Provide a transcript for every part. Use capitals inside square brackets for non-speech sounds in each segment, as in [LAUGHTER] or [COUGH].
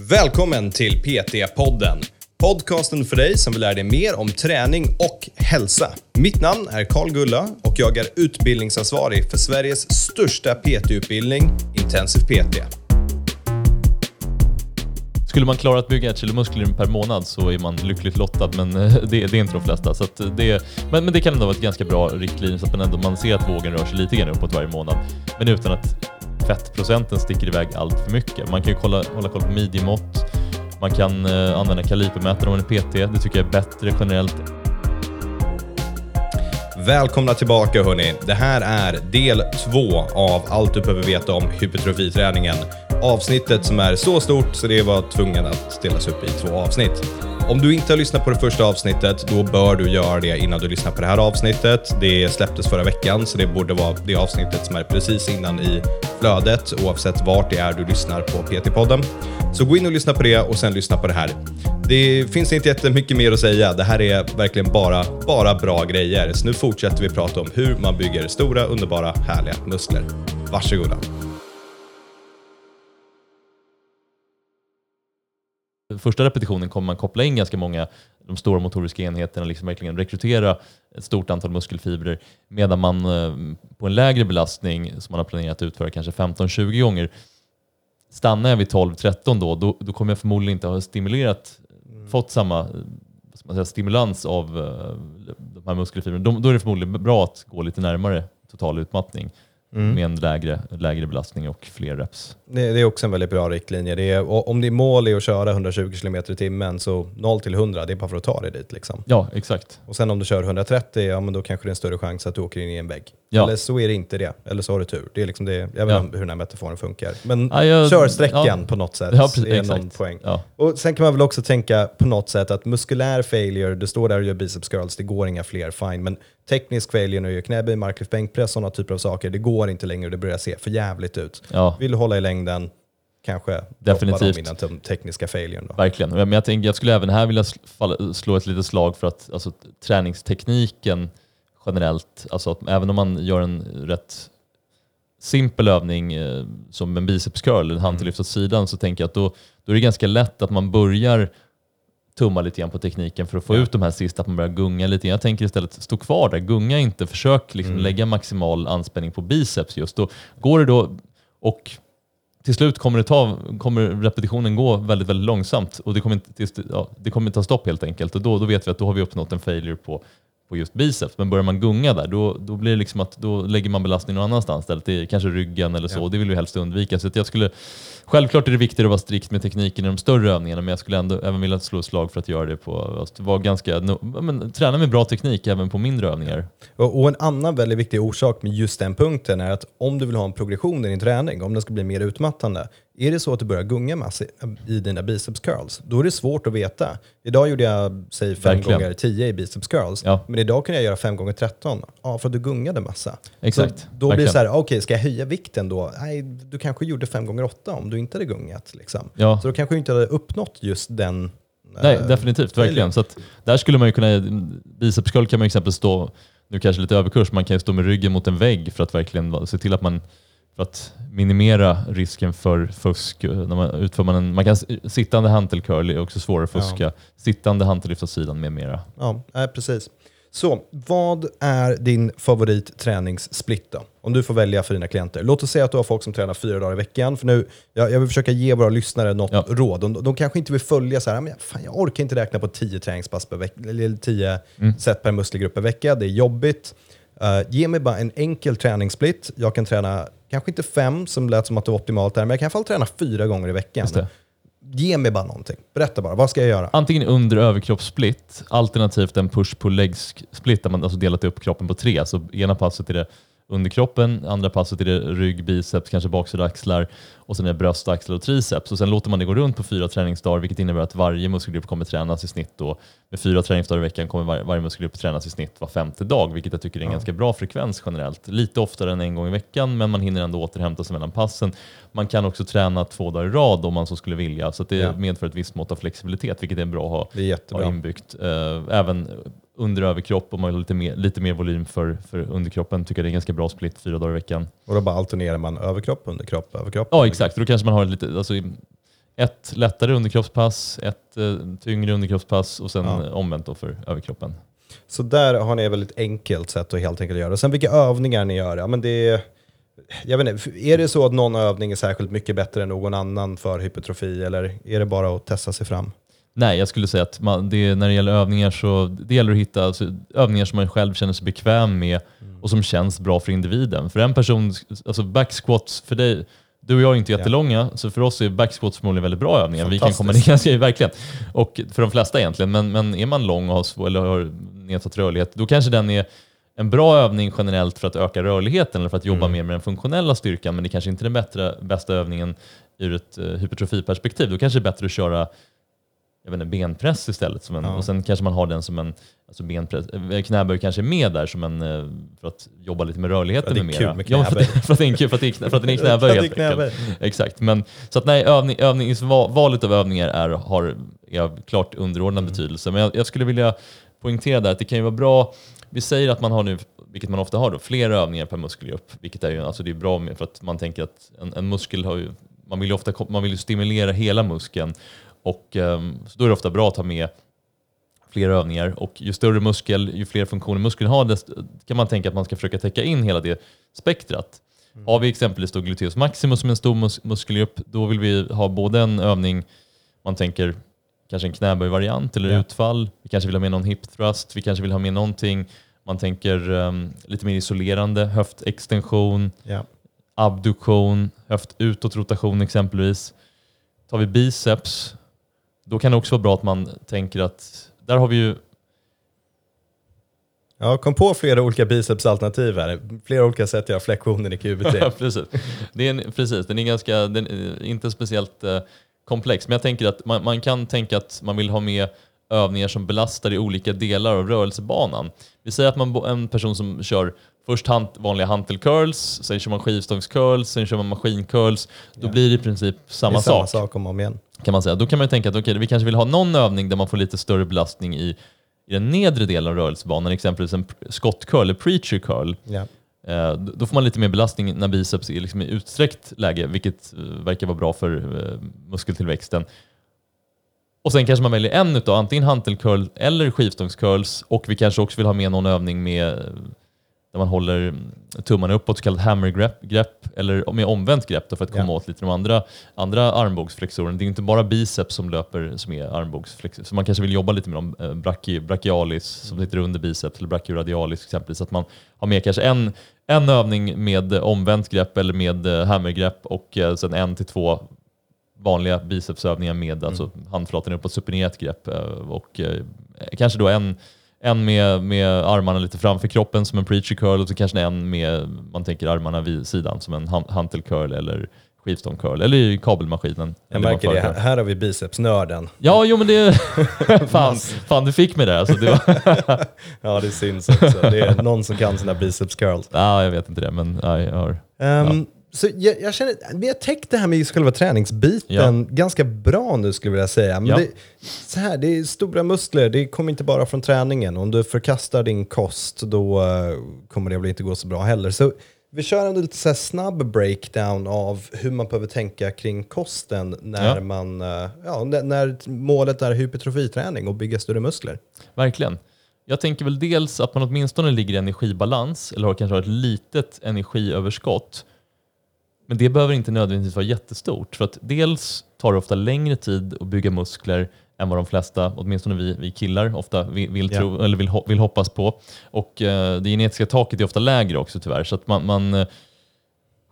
Välkommen till PT-podden. Podcasten för dig som vill lära dig mer om träning och hälsa. Mitt namn är Karl Gulla och jag är utbildningsansvarig för Sveriges största PT-utbildning, Intensiv PT. Skulle man klara att bygga ett kilo muskler per månad så är man lyckligt lottad, men eh, det, det är inte de flesta. Så att det, men, men det kan ändå vara ett ganska bra riktlinje så att man, ändå, man ser att vågen rör sig lite grann uppåt varje månad, men utan att fettprocenten sticker iväg allt för mycket. Man kan ju kolla, hålla koll på midjemått, man kan eh, använda kalipermätare om man är PT. Det tycker jag är bättre generellt. Välkomna tillbaka hörni. Det här är del två av allt du behöver veta om hypertrofiträningen. Avsnittet som är så stort så det var tvungen att delas upp i två avsnitt. Om du inte har lyssnat på det första avsnittet, då bör du göra det innan du lyssnar på det här avsnittet. Det släpptes förra veckan, så det borde vara det avsnittet som är precis innan i flödet, oavsett vart det är du lyssnar på PT-podden. Så gå in och lyssna på det och sen lyssna på det här. Det finns inte jättemycket mer att säga. Det här är verkligen bara, bara bra grejer. Så nu fortsätter vi prata om hur man bygger stora, underbara, härliga muskler. Varsågoda. Första repetitionen kommer man koppla in ganska många de stora motoriska enheterna, liksom verkligen rekrytera ett stort antal muskelfibrer, medan man eh, på en lägre belastning som man har planerat att utföra kanske 15-20 gånger, stannar jag vid 12-13 då, då, då kommer jag förmodligen inte ha stimulerat fått samma eh, man säga, stimulans av eh, de här muskelfibrerna. Då är det förmodligen bra att gå lite närmare total utmattning mm. med en lägre, lägre belastning och fler reps. Det, det, är också en väldigt bra riktlinje. Det är, om ditt mål är att köra 120 km i timmen så 0 till 100, det är bara för att ta dig dit. Liksom. Ja, exakt. Och sen om du kör 130, ja men då kanske det är en större chans att du åker in i en vägg. Ja. Eller så är det inte det, eller så har du tur. Det är liksom det, jag vet ja. inte hur den här metaforen funkar. Men ja, jag, kör sträckan ja. på något sätt ja, precis, är någon poäng. Och sen kan man väl också tänka på något sätt att muskulär failure, du står där och gör biceps curls, det går inga fler, fine. Men teknisk failure när du gör knäböj, marklyft, bänkpress, sådana typer av saker, det går inte längre och det börjar se för jävligt ut. Vill du hålla i längden, kanske Definitivt. innan den tekniska failuren. Då. Verkligen. Men jag, tänker, jag skulle även här vilja slå ett litet slag för att alltså, träningstekniken generellt, alltså att även om man gör en rätt simpel övning eh, som en biceps curl, en handlyft åt sidan, så tänker jag att då, då är det ganska lätt att man börjar tumma lite grann på tekniken för att få ja. ut de här sista, att man börjar gunga lite. Jag tänker istället stå kvar där, gunga inte, försök liksom mm. lägga maximal anspänning på biceps just. Då går det då och till slut kommer, det ta, kommer repetitionen gå väldigt, väldigt långsamt och det kommer inte, ja, det kommer ta stopp helt enkelt. Och då, då vet vi att då har vi uppnått en failure på, på just biceps. Men börjar man gunga där, då, då blir det liksom att då lägger man belastning någon annanstans istället. kanske ryggen eller så. Ja. Det vill vi helst undvika. Så jag skulle, självklart är det viktigt att vara strikt med tekniken i de större övningarna, men jag skulle ändå även vilja slå ett slag för att göra det på, att vara ganska, men, träna med bra teknik även på mindre övningar. Och, och en annan väldigt viktig orsak med just den punkten är att om du vill ha en progression i din träning, om den ska bli mer utmattande, är det så att du börjar gunga massor i dina biceps curls, då är det svårt att veta. Idag gjorde jag, säg 5 gånger 10 i biceps curls, ja. men idag kan jag göra 5 gånger 13 ja, för att du gungade massa. Exakt. Så då Verkligen. blir det så här, okej, okay, ska jag höja vikten då? Nej, du kanske gjorde 5 gånger 8 om du inte hade gungat. Liksom. Ja. Så då kanske du inte hade uppnått just den Nej, äh, definitivt, verkligen. Så att, där skulle man ju kunna, biceps curl kan man exempel stå, nu kanske lite överkurs, man kan stå med ryggen mot en vägg för att verkligen se till att man för att minimera risken för fusk. När man, utför man, en, man kan sittande hantelcurl är också svårare att fuska. Ja. Sittande hantellyft åt sidan med mera. Ja, precis. Så vad är din favoritträningssplit då? Om du får välja för dina klienter. Låt oss säga att du har folk som tränar fyra dagar i veckan. För nu, jag, jag vill försöka ge våra lyssnare något ja. råd. De, de, kanske inte vill följa så här, men fan, jag orkar inte räkna på tio träningspass per vecka, eller tio mm. set per muskelgrupp per vecka. Det är jobbigt. Uh, ge mig bara en enkel träningssplit. Jag kan träna, kanske inte fem som lät som att det var optimalt där, men jag kan i alla fall träna fyra gånger i veckan. Ge mig bara någonting. Berätta bara, vad ska jag göra? Antingen under överkroppssplit, alternativt en push-pull-legs-split där man alltså delat upp kroppen på tre. Så ena passet är det underkroppen, andra passet är det rygg, biceps, kanske baksida axlar och sen är det bröst, axlar och triceps. Och sen låter man det gå runt på fyra träningsdagar vilket innebär att varje muskelgrupp kommer tränas i snitt då. Med fyra träningsdagar i veckan kommer var, varje muskelgrupp tränas i snitt var femte dag vilket jag tycker är en ja. ganska bra frekvens generellt. Lite oftare än en gång i veckan men man hinner ändå återhämta sig mellan passen. Man kan också träna två dagar i rad om man så skulle vilja så det ja. medför ett visst mått av flexibilitet vilket är bra att ha, ha inbyggt. Uh, även under överkropp och man vill ha lite mer, lite mer volym för, för underkroppen tycker det är en ganska bra split fyra dagar i veckan. Och då bara alternerar man överkropp, underkropp, överkropp? Ja exakt, då kanske man har lite, alltså, ett lättare underkroppspass, ett eh, tyngre underkroppspass och sen Ja. eh, omvänt då för överkroppen. Så där har ni ett väldigt enkelt sätt att helt enkelt göra. Sen vilka övningar ni gör, ja men det är, jag vet inte, är det så att någon övning är särskilt mycket bättre än någon annan för hypertrofi eller är det bara att testa sig fram? Nej, jag skulle säga att man, det, när det gäller övningar så det gäller att hitta alltså, övningar som man själv känner sig bekväm med och som känns bra för individen. För en person, alltså backsquats för dig, du och jag är inte jättelånga, så för oss är backsquats förmodligen väldigt bra övningar. Vi kan komma ner ganska, [LAUGHS] verkligen. Och för de flesta egentligen, men, men är man lång och har, eller har nedsatt rörlighet, då kanske den är en bra övning generellt för att öka rörligheten eller för att jobba mer med den funktionella styrkan, men det kanske inte är den bättre, bästa övningen ur ett uh, hypertrofiperspektiv. Då kanske det är bättre att köra jag vet inte, benpress istället. Som en, Ja. Och sen kanske man har den som en alltså benpress, eh, knäböj kanske är med där som en, eh, för att jobba lite med rörligheten För att det är kul med Ja, för, att, det- [LAUGHS] för att det är för att det är knä- för att den är [LAUGHS] knäböj helt det knäböj. enkelt. Exakt. Men, så att nej, övning, övningsva- valet av övningar är, har, är av klart underordnad Mm. betydelse. Men jag, jag skulle vilja poängtera där att det kan ju vara bra, vi säger att man har nu, vilket man ofta har då, fler övningar per muskelgrupp, vilket är ju alltså det är bra med, för att man tänker att en, en muskel har ju, man vill ju ofta man vill stimulera hela muskeln och ehm, så då är det ofta bra att ha med fler övningar och ju större muskel, ju fler funktioner muskeln har, desto kan man tänka att man ska försöka täcka in hela det spektrat. Har vi exempelvis då gluteus maximus som en stor mus muskelgrupp, då vill vi ha både en övning, man tänker kanske en knäböjvariant eller Ja. utfall, vi kanske vill ha med någon hip thrust, vi kanske vill ha med någonting, man tänker ehm, lite mer isolerande, höftextension, Ja. abduktion, höftutåtrotation exempelvis. Tar vi biceps, då kan det också vara bra att man tänker att där har vi ju Jag kom på flera olika bicepsalternativ här. Flera olika sätt att göra flexioner i [LAUGHS] QBT. precis. Det är en, precis, den är ganska, den är inte speciellt eh, komplex, men jag tänker att man, man kan tänka att man vill ha med övningar som belastar i olika delar av rörelsebanan. Vi säger att man en person som kör först hand, vanliga hantel curls, sen kör man skivstångscurls, sen kör man maskincurls. Då Ja. blir det i princip Det är samma samma sak. sak om och om igen. kan man säga. Då kan man ju tänka att okej, vi kanske vill ha någon övning där man får lite större belastning i, i den nedre delen av rörelsebanan, exempelvis en pr- skott curl eller preacher curl. Ja. Eh, Då får man lite mer belastning när biceps är liksom i utsträckt läge, vilket eh, verkar vara bra för eh, muskeltillväxten. Och sen kanske man väljer en utav antingen hantelcurl eller skivstångscurls och vi kanske också vill ha med någon övning med där man håller mm, tummarna uppåt, så kallat hammergrepp, grepp, eller med omvänt grepp då för att komma Ja. åt lite de andra, andra armbågsflexorerna. Det är inte bara biceps som löper som är armbågsflexor, så man kanske vill jobba lite med dem, eh, brachii, brachialis som sitter under biceps eller brachioradialis exempelvis, så att man har med kanske en, en övning med omvänt grepp eller med eh, hammergrepp och eh, sen en till två vanliga bicepsövningar med alltså handflatan uppåt, supinerat grepp och eh, kanske då en, en med, med armarna lite framför kroppen som en preacher curl och så kanske en med, man tänker armarna vid sidan som en han- hantel curl eller skivstång curl eller i kabelmaskinen. Jag märker det. Här, här har vi bicepsnörden. Ja, jo men det... [LAUGHS] fan, fan, du fick mig där. Alltså, det var, [LAUGHS] Ja, det syns också. Det är någon som kan sina biceps curls. ja, jag vet inte det, men ja, jag har... Ehm, Så jag, jag känner, vi har täckt det här med själva träningsbiten ganska bra nu skulle jag vilja säga. Men Ja. det, så här, det är stora muskler, det kommer inte bara från träningen. Om du förkastar din kost då eh, kommer det väl inte gå så bra heller. Så vi kör en lite så snabb breakdown av hur man behöver tänka kring kosten när, Ja. man, eh, ja, när, när målet är hypertrofiträning och bygga större muskler. Verkligen. Jag tänker väl dels att man åtminstone ligger i energibalans eller har kanske har ett litet energiöverskott. Men det behöver inte nödvändigtvis vara jättestort. För att dels tar det ofta längre tid att bygga muskler än vad de flesta, åtminstone vi, vi killar, ofta vill, tro, eller vill, ho- vill hoppas på. Och eh, det genetiska taket är ofta lägre också tyvärr. Så att man, man eh,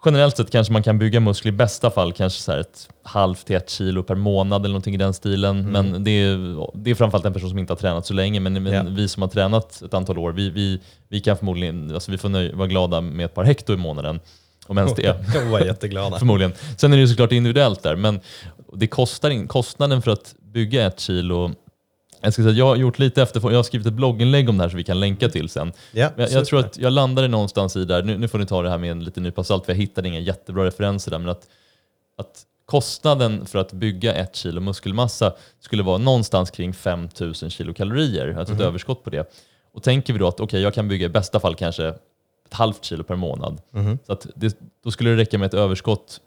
Generellt sett kanske man kan bygga muskler i bästa fall kanske så ett halvt till ett kilo per månad eller någonting i den stilen. Mm. Men det är, det är framförallt en person som inte har tränat så länge. Men, men Ja. vi som har tränat ett antal år, vi, vi, vi kan förmodligen alltså vi får nöj, vara glada med ett par hekto i månaden. Om ens [LAUGHS] det. Jag var jätteglada. Förmodligen. Sen är det ju såklart individuellt där, men det kostar in, kostnaden för att bygga ett kilo jag, ska säga, jag har gjort lite efter, jag har skrivit ett blogginlägg om det här som vi kan länka till sen. Ja, jag, jag tror att jag landade någonstans i där, nu, nu får ni ta det här med en liten nypa salt för jag hittade inga jättebra referenser där, men att, att kostnaden för att bygga ett kilo muskelmassa skulle vara någonstans kring 5000 kilokalorier, alltså ett överskott på det. Och tänker vi då att okej, jag kan bygga i bästa fall kanske halvt kilo per månad. Mhm. Så det, då skulle det räcka med ett överskott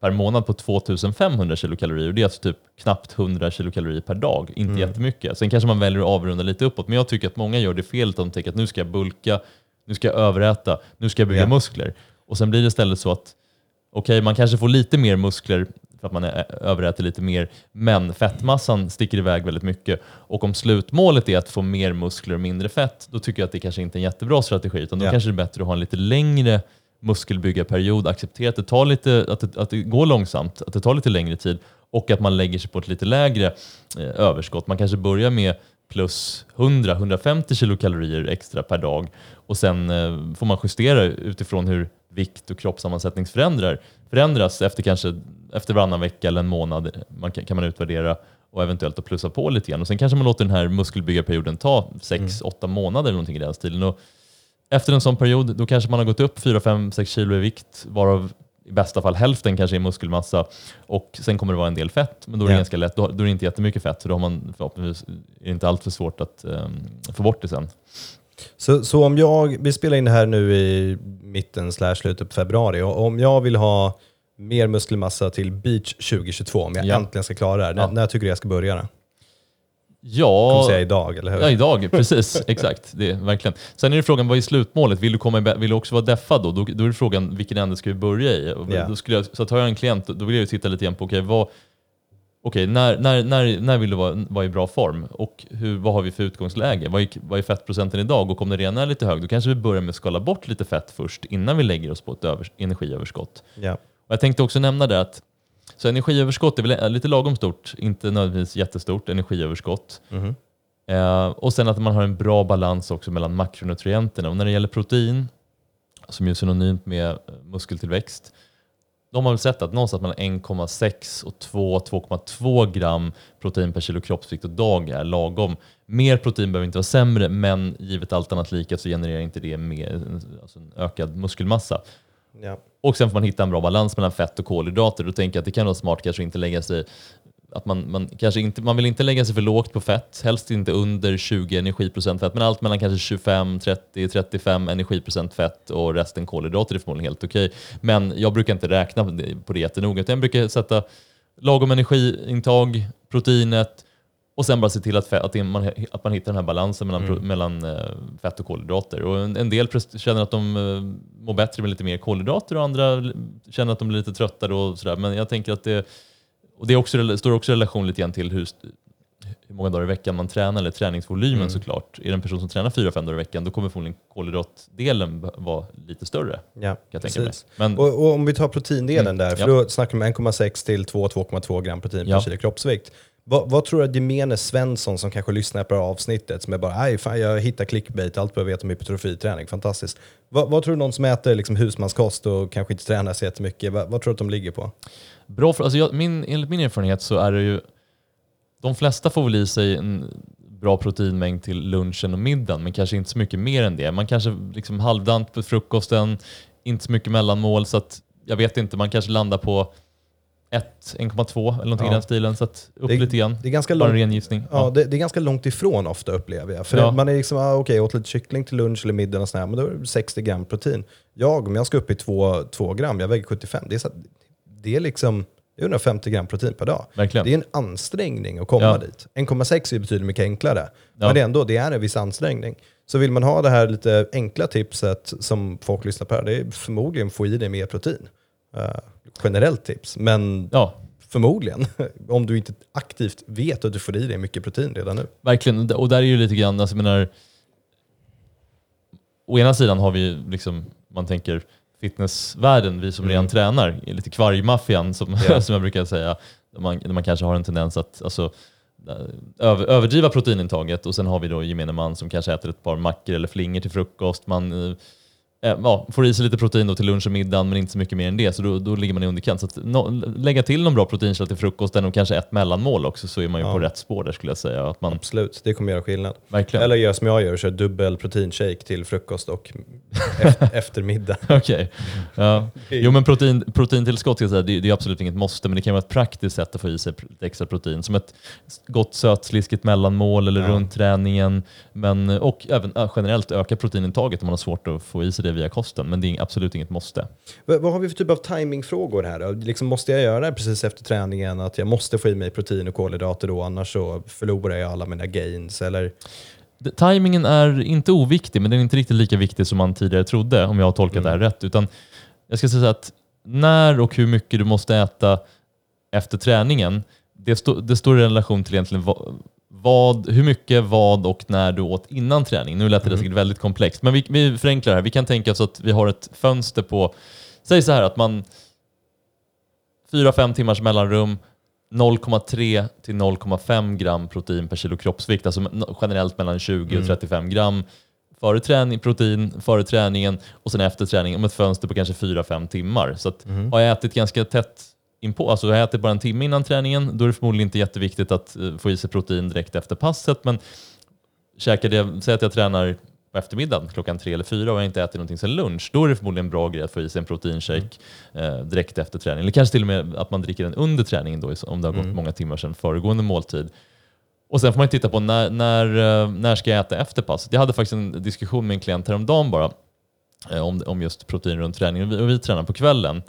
per månad på 2500 kilokalorier. Och det är alltså typ knappt 100 kilokalorier per dag, inte Mm. jättemycket. Sen kanske man väljer att avrunda lite uppåt, men jag tycker att många gör det felet. De tänker att nu ska jag bulka, nu ska jag överäta, nu ska jag bygga Ja. muskler. Och sen blir det istället så att okej, man kanske får lite mer muskler för att man är, överäter lite mer, men fettmassan sticker iväg väldigt mycket. Och om slutmålet är att få mer muskler och mindre fett, då tycker jag att det kanske inte är en jättebra strategi, utan då Ja. kanske det är bättre att ha en lite längre muskelbyggarperiod, acceptera att det, tar lite, att, det, att det går långsamt, att det tar lite längre tid och att man lägger sig på ett lite lägre eh, överskott. Man kanske börjar med plus 100-150 kilokalorier extra per dag och sen eh, får man justera utifrån hur vikt och kroppssammansättning förändras efter kanske efter varannan vecka eller en månad man kan, kan man utvärdera och eventuellt då plussa på lite grann. Och sen kanske man låter den här muskelbyggarperioden ta 6-8 månader eller någonting i den stilen. Och efter en sån period då kanske man har gått upp 4-5-6 kilo i vikt varav i bästa fall hälften kanske är muskelmassa och sen kommer det vara en del fett, men då är det Ja. ganska lätt. Då, då är det inte jättemycket fett, så då har man förhoppningsvis är det inte allt för svårt att ehm, få bort det sen. Så, så om jag, vi spelar in det här nu i mitten slash slutet på februari och om jag vill ha mer muskelmassa till beach 2022, om jag Ja. äntligen ska klara det här, Ja. när, när tycker du jag ska börja då? Kommer Ja, säga idag, eller hur? Ja, idag. Precis. [LAUGHS] Exakt. Det, är verkligen. Sen är det frågan, vad är slutmålet? Vill du, komma i, vill du också vara deffad då? då? Då är det frågan, vilken ände ska vi börja i? Och Ja. Då skulle jag, så att har jag en klient, då vill jag ju titta lite grann på, okej, vad, okej, när, när, när, när vill du vara, vara i bra form? Och hur, vad har vi för utgångsläge? Vad är, vad är fettprocenten idag? Och om den redan är lite hög, då kanske vi börjar med att skala bort lite fett först, innan vi lägger oss på ett övers, energiöverskott. Ja. Och jag tänkte också nämna det att så energiöverskott är väl lite lagom stort, inte nödvändigtvis jättestort energiöverskott. Mhm. Eh, och sen att man har en bra balans också mellan makronutrienterna. Och när det gäller protein, som är synonymt med eh, muskeltillväxt, de har väl sett att någonstans mellan 1,6 och 2-2,2 gram protein per kilo kroppsvikt och dag är lagom. Mer protein behöver inte vara sämre, men givet allt annat lika så genererar inte det mer, alltså en ökad muskelmassa. Ja. Och sen får man hitta en bra balans mellan fett och kolhydrater. Då tänker jag att det kan vara smart kanske inte lägga sig att man, man, kanske inte, man vill inte lägga sig för lågt på fett, helst inte under 20 energiprocent fett, men allt mellan kanske 25, 30, 35 energiprocent fett och resten kolhydrater är förmodligen helt okej. Men jag brukar inte räkna på det- jättenoga, utan jag brukar sätta lagom energiintag, proteinet och sen bara se till att, fett, att, man, att man hittar den här balansen mellan, pro- mellan eh, fett och kolhydrater. Och en, en del känner att de eh, mår bättre med lite mer kolhydrater och andra känner att de blir lite tröttare och sådär. Men jag tänker att det, och det också, står också i relation lite grann till hur, hur många dagar i veckan man tränar, eller träningsvolymen såklart. Är det en person som tränar fyra fem dagar i veckan, då kommer förmodligen kolhydratdelen vara lite större. Ja, jag tänka mig. Men, Och, och om vi tar proteindelen Mm, där, för ja. då snackar vi om 1,6 till 2-2,2 gram protein Ja. per kilo kroppsvikt. Vad, vad tror du att gemene Svensson som kanske lyssnar på det här avsnittet, som är bara fan, jag hittar clickbait, allt behöver veta om hypertrofiträning, fantastiskt. Vad, vad tror du någon som äter liksom husmanskost och kanske inte tränar så jättemycket, vad, vad tror du att de ligger på? Bra, för, alltså jag, min, enligt min erfarenhet så är det ju, de flesta får väl i sig en bra proteinmängd till lunchen och middagen, men kanske inte så mycket mer än det. Man kanske liksom halvdant på frukosten, inte så mycket mellanmål, så att jag vet inte, man kanske landar på 1, 1,2 eller någonting Ja. i den stilen. Så att upp Det- lite grann. Det är ganska Bara en långt, ren gissning. ja, det, det är ganska långt ifrån ofta upplever jag. För Ja. man är liksom, ah, okej, jag åt lite kyckling till lunch eller middag och sådär, men då är det 60 gram protein. Jag, om jag ska upp i 2 gram, jag väger 75, det är, så, det är liksom det är 150 gram protein per dag. Verkligen. Det är en ansträngning att komma Ja. dit. 1,6 är betydligt mycket enklare. Ja. Men det är ändå det är en viss ansträngning. Så vill man ha det här lite enkla tipset som folk lyssnar på, här, det är förmodligen få i dig mer protein. Uh, generellt tips, men Ja, förmodligen. [LAUGHS] Om du inte aktivt vet att du får i dig mycket protein redan nu. Verkligen, och där är ju lite grann, alltså menar, å ena sidan har vi liksom, man tänker fitnessvärlden, vi som redan tränar, är lite kvargmaffian som, Ja. [LAUGHS] som jag brukar säga, där man, där man kanske har en tendens att alltså, över, överdriva proteinintaget och sen har vi då gemene man som kanske äter ett par mackor eller flingor till frukost. Man eh, eh, ja, får i sig lite protein då till lunch och middag men inte så mycket mer än det, så då, då ligger man i underkant. Så att nå, lägga till någon bra proteinkälla till frukosten och kanske ett mellanmål också så är man ju Ja. på rätt spår där skulle jag säga. Att man, Absolut, det kommer göra skillnad. verkligen. Eller gör som jag gör, kör dubbel proteinshake till frukost och [LAUGHS] efter, eftermiddag. [LAUGHS] Okej. Ja. Jo men protein, proteintillskott ska jag säga, det, det är absolut inget måste, men det kan vara ett praktiskt sätt att få i sig lite extra protein. Som ett gott sötsliskigt mellanmål eller Ja. runt träningen. Men, och även generellt öka proteinintaget om man har svårt att få i sig det det via kosten, men det är absolut inget måste. V- vad har vi för typ av timingfrågor här? Liksom måste jag göra det precis efter träningen? Att jag måste få i mig protein och kolhydrater då, annars så förlorar jag alla mina gains? Eller? Timingen är inte oviktig, men den är inte riktigt lika viktig som man tidigare trodde, om jag har tolkat det här rätt. Utan jag ska säga att när och hur mycket du måste äta efter träningen, det, stå, det står i relation till egentligen vad, vad, hur mycket, vad och när du åt innan träning. Nu lät det säkert väldigt komplext, men vi, vi förenklar det här. Vi kan tänka oss att vi har ett fönster på, säg så här att man 4-5 timmars mellanrum, 0,3 till 0,5 gram protein per kilo kroppsvikt, alltså generellt mellan 20 och 35 gram före träning, protein före träningen och sen efter träningen om ett fönster på kanske 4-5 timmar. Så att har jag ätit ganska tätt inpå, alltså jag ätit bara en timme innan träningen, då är det förmodligen inte jätteviktigt att eh, få i sig protein direkt efter passet. Men käkade jag, säg att jag tränar på eftermiddagen klockan tre eller fyra och jag inte ätit någonting sen lunch, då är det förmodligen en bra grej att få i sig en proteinshake eh, direkt efter träning. Eller kanske till och med att man dricker den under träningen då, om det har gått många timmar sedan föregående måltid. Och sen får man titta på när, när, eh, när ska jag äta efter passet. Jag hade faktiskt en diskussion med en klient häromdagen bara eh, om, om just protein runt träningen vi, och vi tränar på kvällen.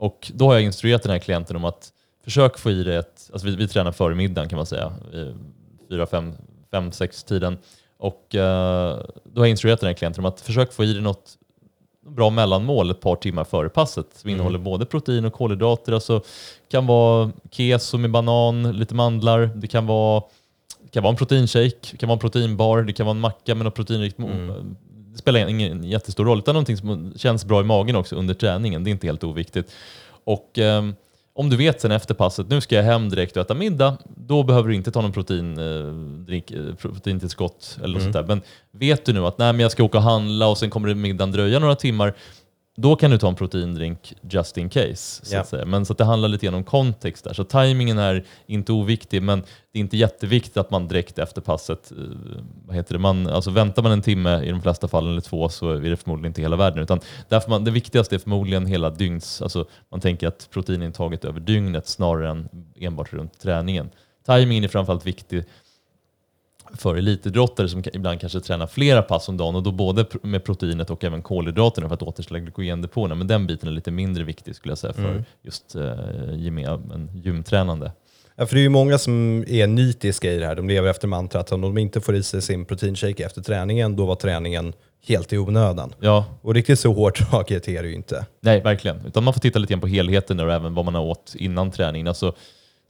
Och då har jag instruerat den här klienten om att försök få i dig ett, alltså vi, vi tränar före middagen kan man säga, fyra, fem, fem, sex tiden. Och eh, då har jag instruerat den här klienten om att försök få i dig något bra mellanmål ett par timmar före passet som innehåller både protein och kolhydrater. Alltså kan vara keso med banan, lite mandlar, det kan vara, det kan vara en proteinshake, det kan vara en proteinbar, det kan vara en macka med något proteinrikt mo- Det spelar ingen jättestor roll, utan någonting som känns bra i magen också under träningen. Det är inte helt oviktigt. Och ehm, om du vet sen efter passet, nu ska jag hem direkt och äta middag, då behöver du inte ta någon protein, eh, drink, eh, proteintillskott eller något sånt där. Men vet du nu att nej, men jag ska åka och handla och sen kommer det middagen dröja några timmar, då kan du ta en proteindrink just in case. Så Ja. att säga. Men så att det handlar lite grann om kontext där. Så tajmingen är inte oviktig, men det är inte jätteviktigt att man direkt efter passet, eh, vad heter det, man, alltså väntar man en timme i de flesta fall eller två så är det förmodligen inte hela världen. Utan därför man, det viktigaste är förmodligen hela dygns, alltså man tänker att proteinintaget över dygnet snarare än enbart runt träningen. Timingen är framförallt viktig för elitidrottare som ibland kanske tränar flera pass om dagen och då både med proteinet och även kolhydraterna för att återställa glykogendepåerna. Men den biten är lite mindre viktig skulle jag säga för just eh, gymtränande. Ja, för det är ju många som är nitiska i det här. De lever efter mantrat om de inte får i sig sin proteinshake efter träningen, då var träningen helt i onödan. Ja, Och riktigt så hårt draget är det ju inte. nej verkligen. Utan man får titta lite grann på helheten och även vad man har åt innan träningen. Alltså,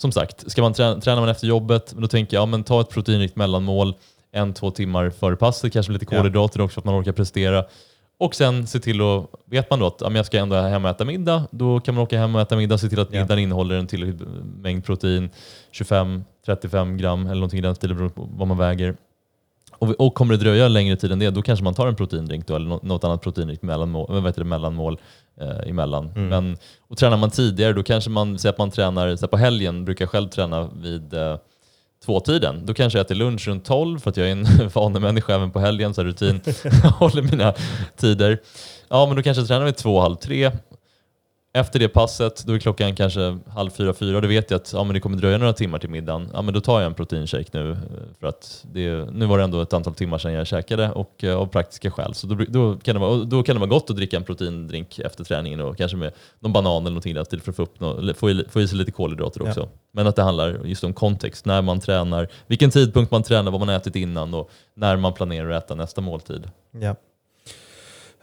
som sagt, ska man träna, tränar man efter jobbet, då tänker jag ja, men ta ett proteinrikt mellanmål en, två timmar före passet, kanske lite kolhydrater också för att man orkar prestera. Och sen se till att, vet man då att ja, jag ska ändå hem och äta middag, då kan man åka hem och äta middag, se till att Ja. middagen innehåller en tillräcklig mängd protein, 25-35 gram eller någonting i den stilen beroende på vad man väger. Och, och kommer det dröja längre tid än det, då kanske man tar en proteindrink då, eller nå- något annat proteinrikt mellanmål, det, mellanmål eh, emellan. Mm. Men, och tränar man tidigare, då kanske man, säger att man tränar så på helgen, brukar jag själv träna vid eh, tvåtiden. Då kanske jag äter lunch runt 12 för att jag är en [LAUGHS] vanemänniska även på helgen, så rutin, [LAUGHS] [LAUGHS] håller mina tider. Ja, men då kanske jag tränar vid två, halv tre. Efter det passet, då är klockan kanske halv fyra, fyra. Då vet jag att ja, men det kommer dröja några timmar till middagen. Ja, men då tar jag en proteinshake nu. eh, För att det, nu var det ändå ett antal timmar sedan jag käkade och eh, av praktiska skäl. Så då, då, kan det vara, och då kan det vara gott att dricka en proteindrink efter träningen och kanske med någon banan eller någonting där till för att få, upp eller få, i, få i sig lite kolhydrater också. Men att det handlar just om kontext, när man tränar, vilken tidpunkt man tränar, vad man ätit innan och när man planerar att äta nästa måltid. Ja.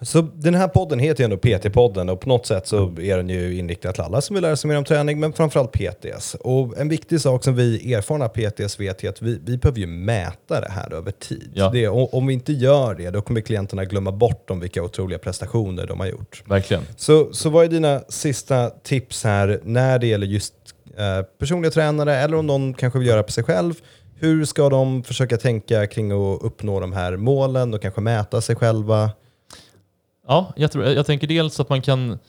Så den här podden heter ju ändå PT-podden och på något sätt så är den ju inriktad till alla som vill lära sig mer om träning, men framförallt PTs. Och en viktig sak som vi erfarna PTs vet är att vi, vi behöver ju mäta det här över tid. Ja. Det, om vi inte gör det, då kommer klienterna glömma bort om vilka otroliga prestationer de har gjort. Verkligen. Så, så vad är dina sista tips här när det gäller just eh, personliga tränare eller om någon kanske vill göra på sig själv? Hur ska de försöka tänka kring att uppnå de här målen och kanske mäta sig själva? Ja, jag, tror, jag tänker dels att man kan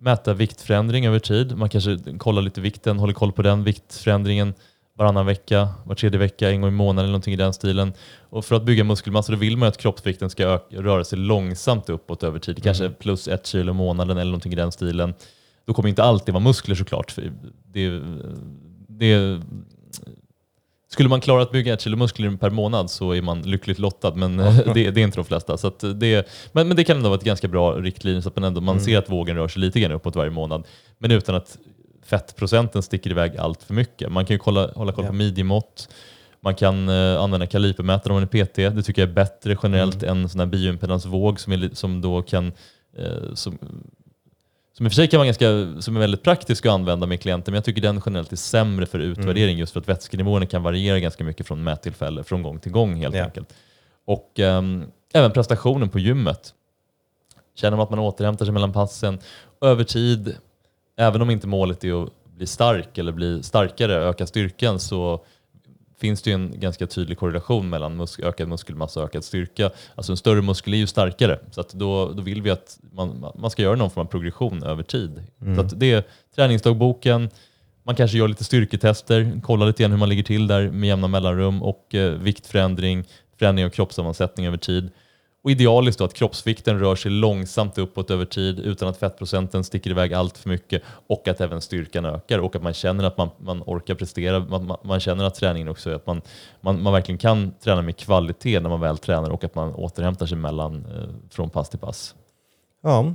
mäta viktförändring över tid. Man kanske kollar lite vikten, håller koll på den viktförändringen varannan vecka, var tredje vecka, en gång i månaden eller någonting i den stilen. Och för att bygga muskelmassa då vill man att kroppsvikten ska öka, röra sig långsamt uppåt över tid. Kanske plus ett kilo i månaden eller någonting i den stilen. Då kommer inte alltid vara muskler såklart. Det, det skulle man klara att bygga ett kilo muskler per månad så är man lyckligt lottad, men det, det, är inte de flesta. Så det, men, men det kan ändå vara ett ganska bra riktlinje så att man, ändå, man mm. ser att vågen rör sig lite grann uppåt varje månad, men utan att fettprocenten sticker iväg allt för mycket. Man kan ju kolla, hålla koll på ja. midjemått, man kan uh, använda kalipermätare om man är PT. Det tycker jag är bättre generellt mm. än sån här bioimpedansvåg som, som då kan uh, som, som i och för sig kan vara ganska, som är väldigt praktisk att använda med klienter, men jag tycker den generellt är sämre för utvärdering mm. just för att vätskenivåerna kan variera ganska mycket från mättillfälle, från gång till gång helt ja. enkelt. Och um, även prestationen på gymmet. Känner man att man återhämtar sig mellan passen över tid, även om inte målet är att bli stark eller bli starkare, öka styrkan, så finns det en ganska tydlig korrelation mellan mus ökad muskelmassa och ökad styrka. Alltså en större muskel är ju starkare, så att då, då vill vi att man, man ska göra någon form av progression över tid. Mm. Så att det är träningsdagboken, man kanske gör lite styrketester, kollar lite grann hur man ligger till där med jämna mellanrum och eh, viktförändring, förändring av kroppssammansättning över tid. Och idealiskt då att kroppsvikten rör sig långsamt uppåt över tid utan att fettprocenten sticker iväg allt för mycket och att även styrkan ökar och att man känner att man, man orkar prestera. Man, man, känner att träningen också att man, man, man verkligen kan träna med kvalitet när man väl tränar och att man återhämtar sig mellan, eh, från pass till pass. Ja,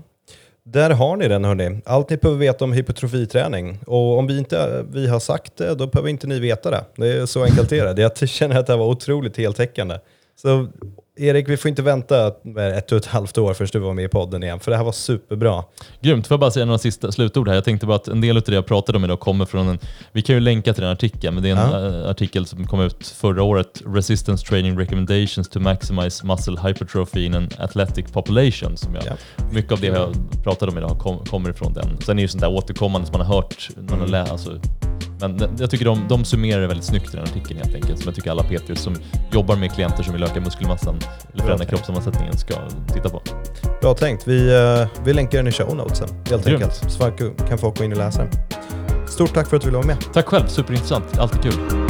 där har ni den hörni. Allt ni behöver veta om hypotrofiträning Och om vi inte vi har sagt det, då behöver inte ni veta det. Det är så enkelt är det. Jag känner att det här var otroligt heltäckande. Så Erik, vi får inte vänta ett och ett halvt år förrän du var med i podden igen, för det här var superbra. Grymt. Får jag bara säga några sista slutord här? Jag tänkte bara att en del av det jag pratade om idag kommer från en... Vi kan ju länka till den artikeln, men det är en ja. artikel som kom ut förra året. Resistance Training Recommendations to Maximize Muscle Hypertrophy in an Athletic Population. Som jag, ja. Mycket av det jag pratade om idag kom, kommer ifrån den. Sen är det ju sånt där återkommande som man har hört, man har läst, alltså, men jag tycker de, de summerar det väldigt snyggt i den artikeln helt enkelt, som jag tycker alla PT som jobbar med klienter som vill öka muskelmassan eller förändra kroppssammansättningen ska titta på. Bra tänkt. Vi, uh, vi länkar den i show notesen helt Grymt. enkelt, så kan folk gå in och läsa den. Stort tack för att du ville vara med. Tack själv, superintressant. Alltid kul.